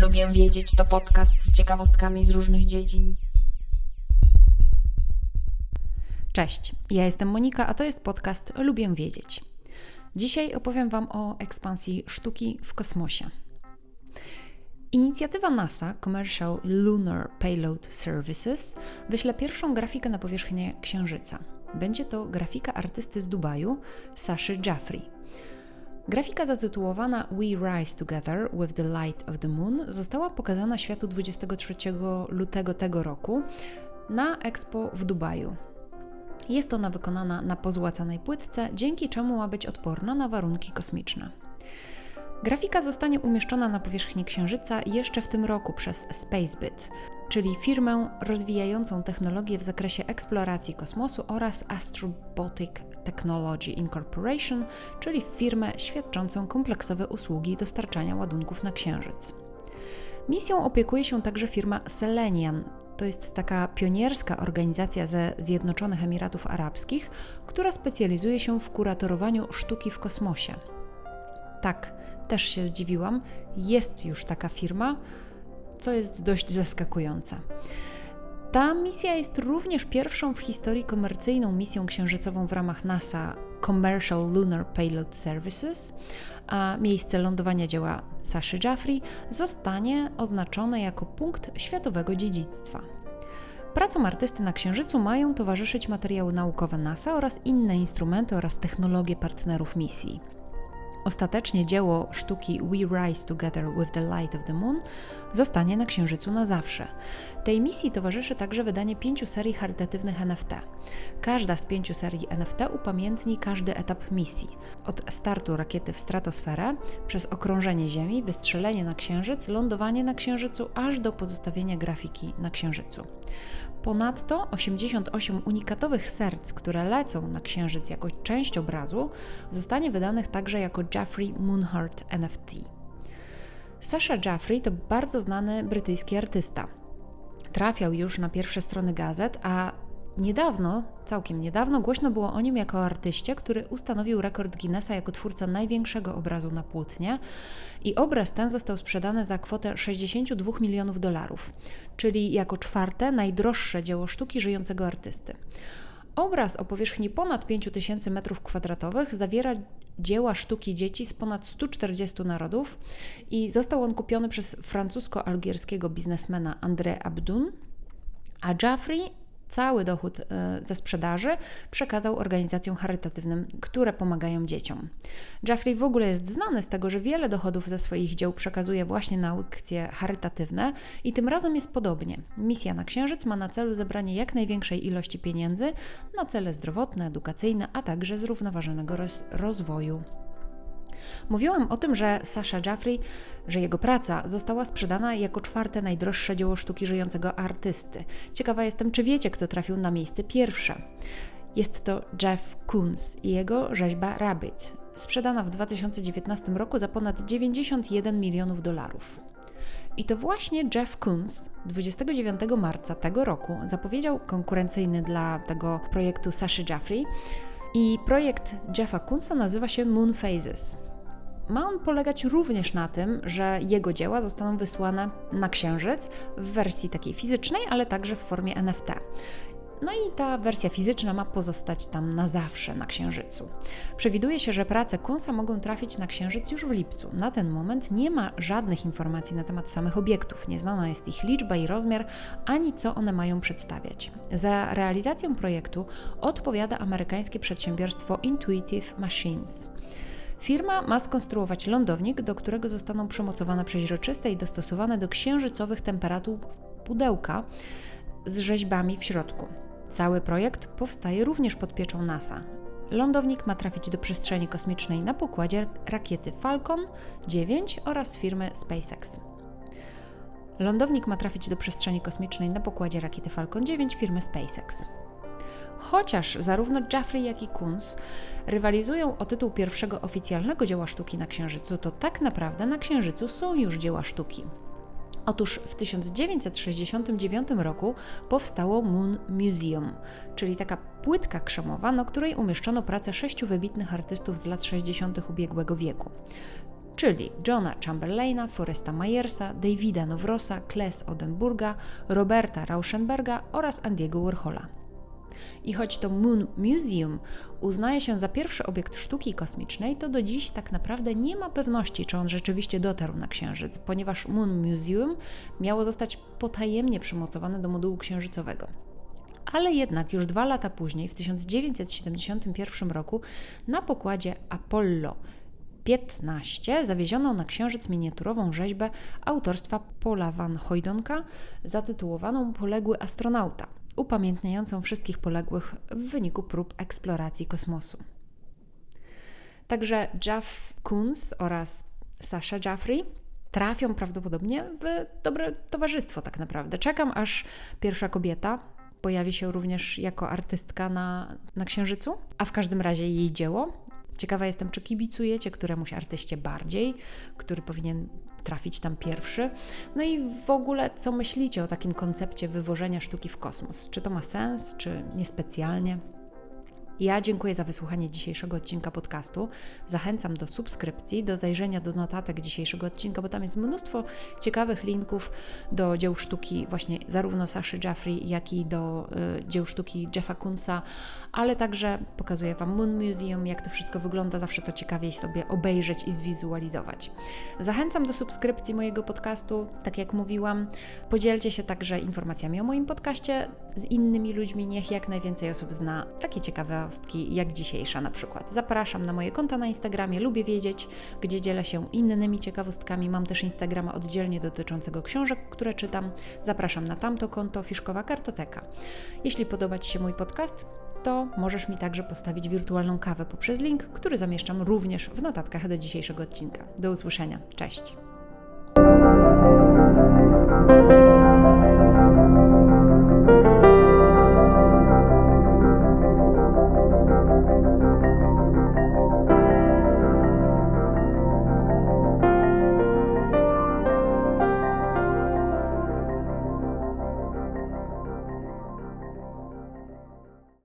Lubię wiedzieć to podcast z ciekawostkami z różnych dziedzin. Cześć, ja jestem Monika, a to jest podcast Lubię wiedzieć. Dzisiaj opowiem Wam o ekspansji sztuki w kosmosie. Inicjatywa NASA Commercial Lunar Payload Services wyśle pierwszą grafikę na powierzchnię Księżyca. Będzie to grafika artysty z Dubaju, Saszy Jaffrey. Grafika zatytułowana We Rise Together with the Light of the Moon została pokazana światu 23 lutego tego roku na Expo w Dubaju. Jest ona wykonana na pozłacanej płytce, dzięki czemu ma być odporna na warunki kosmiczne. Grafika zostanie umieszczona na powierzchni Księżyca jeszcze w tym roku przez Spacebit, czyli firmę rozwijającą technologię w zakresie eksploracji kosmosu oraz Astrobotic Technology Incorporation, czyli firmę świadczącą kompleksowe usługi dostarczania ładunków na Księżyc. Misją opiekuje się także firma Selenian. To jest taka pionierska organizacja ze Zjednoczonych Emiratów Arabskich, która specjalizuje się w kuratorowaniu sztuki w kosmosie. Tak, też się zdziwiłam, jest już taka firma, co jest dość zaskakujące. Ta misja jest również pierwszą w historii komercyjną misją księżycową w ramach NASA Commercial Lunar Payload Services, a miejsce lądowania dzieła Saszy Jaffrey zostanie oznaczone jako punkt światowego dziedzictwa. Pracom artysty na Księżycu mają towarzyszyć materiały naukowe NASA oraz inne instrumenty oraz technologie partnerów misji. Ostatecznie dzieło sztuki We Rise Together with the Light of the Moon zostanie na Księżycu na zawsze. Tej misji towarzyszy także wydanie pięciu serii charytatywnych NFT. Każda z pięciu serii NFT upamiętni każdy etap misji. Od startu rakiety w stratosferę, przez okrążenie Ziemi, wystrzelenie na Księżyc, lądowanie na Księżycu, aż do pozostawienia grafiki na Księżycu. Ponadto 88 unikatowych serc, które lecą na Księżyc jako część obrazu, zostanie wydanych także jako Jeffrey Moonheart NFT. Sasha Jaffrey to bardzo znany brytyjski artysta. Trafiał już na pierwsze strony gazet, a Niedawno, całkiem niedawno, głośno było o nim jako artyście, który ustanowił rekord Guinnessa jako twórca największego obrazu na płótnie i obraz ten został sprzedany za kwotę 62 milionów dolarów, czyli jako czwarte najdroższe dzieło sztuki żyjącego artysty. Obraz o powierzchni ponad 5000 m2 zawiera dzieła sztuki dzieci z ponad 140 narodów i został on kupiony przez francusko-algierskiego biznesmena André Abdun, a Jaffrey cały dochód e, ze sprzedaży przekazał organizacjom charytatywnym, które pomagają dzieciom. Jeffrey w ogóle jest znany z tego, że wiele dochodów ze swoich dzieł przekazuje właśnie na aukcje charytatywne i tym razem jest podobnie. Misja na Księżyc ma na celu zebranie jak największej ilości pieniędzy na cele zdrowotne, edukacyjne, a także zrównoważonego roz rozwoju. Mówiłam o tym, że Sasha Jaffrey, że jego praca została sprzedana jako czwarte najdroższe dzieło sztuki żyjącego artysty. Ciekawa jestem, czy wiecie, kto trafił na miejsce pierwsze. Jest to Jeff Koons i jego rzeźba Rabbit, sprzedana w 2019 roku za ponad 91 milionów dolarów. I to właśnie Jeff Koons 29 marca tego roku zapowiedział konkurencyjny dla tego projektu Saszy Jaffrey i projekt Jeffa Koonsa nazywa się Moon Phases ma on polegać również na tym, że jego dzieła zostaną wysłane na Księżyc w wersji takiej fizycznej, ale także w formie NFT. No i ta wersja fizyczna ma pozostać tam na zawsze na Księżycu. Przewiduje się, że prace Kunsa mogą trafić na Księżyc już w lipcu. Na ten moment nie ma żadnych informacji na temat samych obiektów, nieznana jest ich liczba i rozmiar, ani co one mają przedstawiać. Za realizację projektu odpowiada amerykańskie przedsiębiorstwo Intuitive Machines. Firma ma skonstruować lądownik, do którego zostaną przymocowane przeźroczyste i dostosowane do księżycowych temperatur pudełka z rzeźbami w środku. Cały projekt powstaje również pod pieczą NASA. Lądownik ma trafić do przestrzeni kosmicznej na pokładzie rakiety Falcon 9 oraz firmy SpaceX. Lądownik ma trafić do przestrzeni kosmicznej na pokładzie rakiety Falcon 9 firmy SpaceX. Chociaż zarówno Jeffrey, jak i Kunz rywalizują o tytuł pierwszego oficjalnego dzieła sztuki na Księżycu, to tak naprawdę na Księżycu są już dzieła sztuki. Otóż w 1969 roku powstało Moon Museum, czyli taka płytka krzemowa, na której umieszczono pracę sześciu wybitnych artystów z lat 60. ubiegłego wieku. czyli Johna Chamberlaina, Foresta Myersa, Davida Nowrosa, Kles Odenburga, Roberta Rauschenberga oraz Andiego Warhola. I choć to Moon Museum uznaje się za pierwszy obiekt sztuki kosmicznej, to do dziś tak naprawdę nie ma pewności, czy on rzeczywiście dotarł na Księżyc, ponieważ Moon Museum miało zostać potajemnie przymocowane do modułu księżycowego. Ale jednak już dwa lata później, w 1971 roku, na pokładzie Apollo 15 zawieziono na Księżyc miniaturową rzeźbę autorstwa Paula Van Hoydonka zatytułowaną Poległy astronauta, upamiętniającą wszystkich poległych w wyniku prób eksploracji kosmosu. Także Jeff Koons oraz Sasha Jaffrey trafią prawdopodobnie w dobre towarzystwo tak naprawdę. Czekam aż pierwsza kobieta pojawi się również jako artystka na, na Księżycu, a w każdym razie jej dzieło. Ciekawa jestem, czy kibicujecie któremuś artyście bardziej, który powinien trafić tam pierwszy. No i w ogóle, co myślicie o takim koncepcie wywożenia sztuki w kosmos? Czy to ma sens, czy niespecjalnie? Ja dziękuję za wysłuchanie dzisiejszego odcinka podcastu. Zachęcam do subskrypcji, do zajrzenia do notatek dzisiejszego odcinka, bo tam jest mnóstwo ciekawych linków do dzieł sztuki właśnie zarówno Saszy Jaffrey, jak i do y, dzieł sztuki Jeffa Kunsa, ale także pokazuję Wam Moon Museum, jak to wszystko wygląda. Zawsze to ciekawiej sobie obejrzeć i zwizualizować. Zachęcam do subskrypcji mojego podcastu. Tak jak mówiłam, podzielcie się także informacjami o moim podcaście z innymi ludźmi. Niech jak najwięcej osób zna takie ciekawe ciekawostki, jak dzisiejsza na przykład. Zapraszam na moje konta na Instagramie, lubię wiedzieć, gdzie dzielę się innymi ciekawostkami. Mam też Instagrama oddzielnie dotyczącego książek, które czytam. Zapraszam na tamto konto Fiszkowa Kartoteka. Jeśli podoba Ci się mój podcast, to możesz mi także postawić wirtualną kawę poprzez link, który zamieszczam również w notatkach do dzisiejszego odcinka. Do usłyszenia. Cześć!